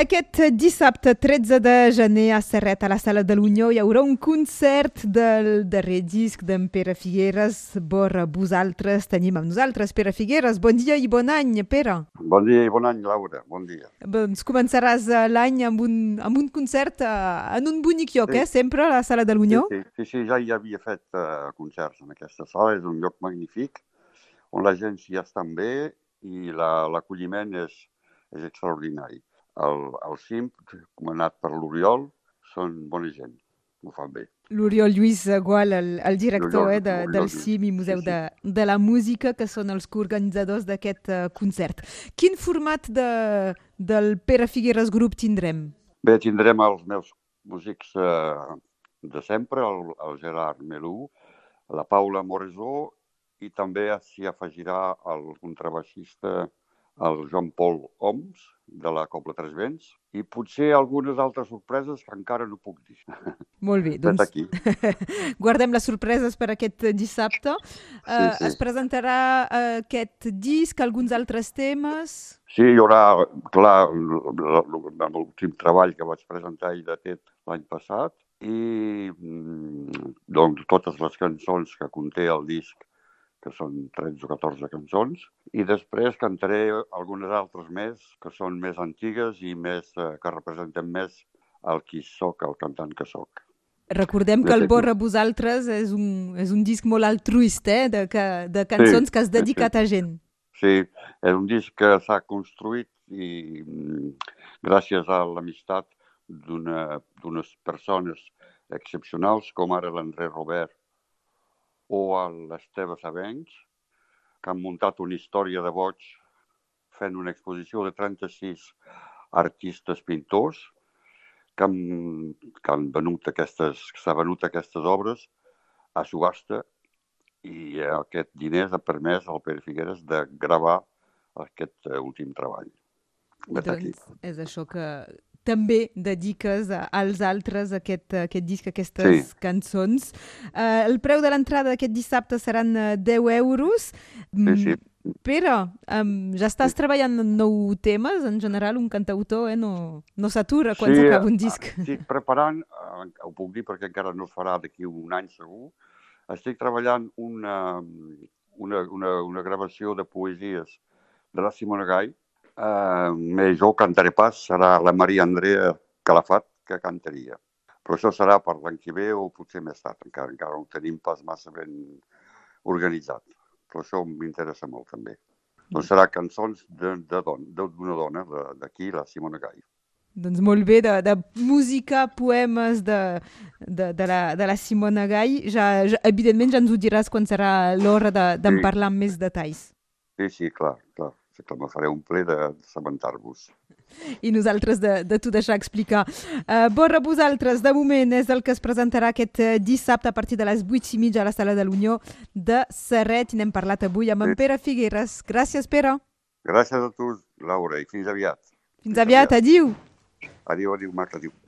Aquest dissabte 13 de gener a Serret, a la Sala de l'Unió, hi haurà un concert del darrer disc d'en Pere Figueres. Bor vosaltres tenim amb nosaltres, Pere Figueres. Bon dia i bon any, Pere. Bon dia i bon any, Laura. Bon dia. Doncs començaràs eh, l'any amb, un, amb un concert uh, en un bonic lloc, sí. eh? Sempre a la Sala de l'Unió. Sí, sí, sí, sí, ja hi havia fet uh, concerts en aquesta sala. És un lloc magnífic on la gent s'hi està bé i l'acolliment la, és, és extraordinari el, el CIMP, comandat per l'Oriol, són bona gent, ho fan bé. L'Oriol Lluís Gual, el, el director eh, de, del CIM i Museu sí, sí. De, de la Música, que són els coorganitzadors d'aquest uh, concert. Quin format de, del Pere Figueres Grup tindrem? Bé, tindrem els meus músics uh, de sempre, el, el Gerard Melú, la Paula Moresó i també s'hi afegirà el contrabaixista el Joan Paul Oms, de la Cobla Tres Vents, i potser algunes altres sorpreses que encara no puc dir. Molt bé, doncs aquí. guardem les sorpreses per aquest dissabte. Sí, uh, sí. Es presentarà uh, aquest disc, alguns altres temes? Sí, hi haurà, clar, l'últim treball que vaig presentar i de tet l'any passat, i mm, doncs totes les cançons que conté el disc que són 13 o 14 cançons, i després cantaré algunes altres més, que són més antigues i més eh, que representen més el qui sóc, el cantant que sóc. Recordem que el Borra Vosaltres és un, és un disc molt altruista, eh? de, que, de cançons sí, que has dedicat sí, sí. a gent. Sí, és un disc que s'ha construït i mm, gràcies a l'amistat d'unes persones excepcionals com ara l'André Robert o a l'Esteve Sabenys, que han muntat una història de boig fent una exposició de 36 artistes pintors que han, que han venut aquestes, s'ha venut aquestes obres a subhasta i aquest diners ha permès al Pere Figueres de gravar aquest últim treball. Doncs és això que, també dediques als altres aquest, aquest disc, aquestes sí. cançons. Uh, el preu de l'entrada d'aquest dissabte seran 10 eh, euros. Sí, sí. Pere, um, ja estàs sí. treballant en nou temes? En general, un cantautor eh, no, no s'atura quan sí, s'acaba un disc. Estic preparant, uh, ho puc dir perquè encara no es farà d'aquí un any segur, estic treballant una, una, una, una gravació de poesies de la Simona Gai, eh, més jo cantaré pas, serà la Maria Andrea Calafat que cantaria. Però això serà per l'any que ve o potser més tard, encara, encara no ho tenim pas massa ben organitzat. Però això m'interessa molt també. Doncs serà cançons d'una don, dona d'aquí, la Simona Gai. Doncs molt bé, de, de música, poemes de, de, de, la, de la Simona Gai. Ja, ja, evidentment ja ens ho diràs quan serà l'hora d'en de, sí. parlar amb més detalls. Sí, sí, clar que me faré un ple de sabentar-vos. I nosaltres de, de t'ho deixar explicar. Uh, Borra, vosaltres, de moment, és el que es presentarà aquest uh, dissabte a partir de les 8 i mitja a la Sala de l'Unió de Serret. I n'hem parlat avui amb sí. en Pere Figueres. Gràcies, Pere. Gràcies a tu, Laura, i fins aviat. Fins, fins aviat, aviat, adiu. Adiu, adiu, Marc, adiu.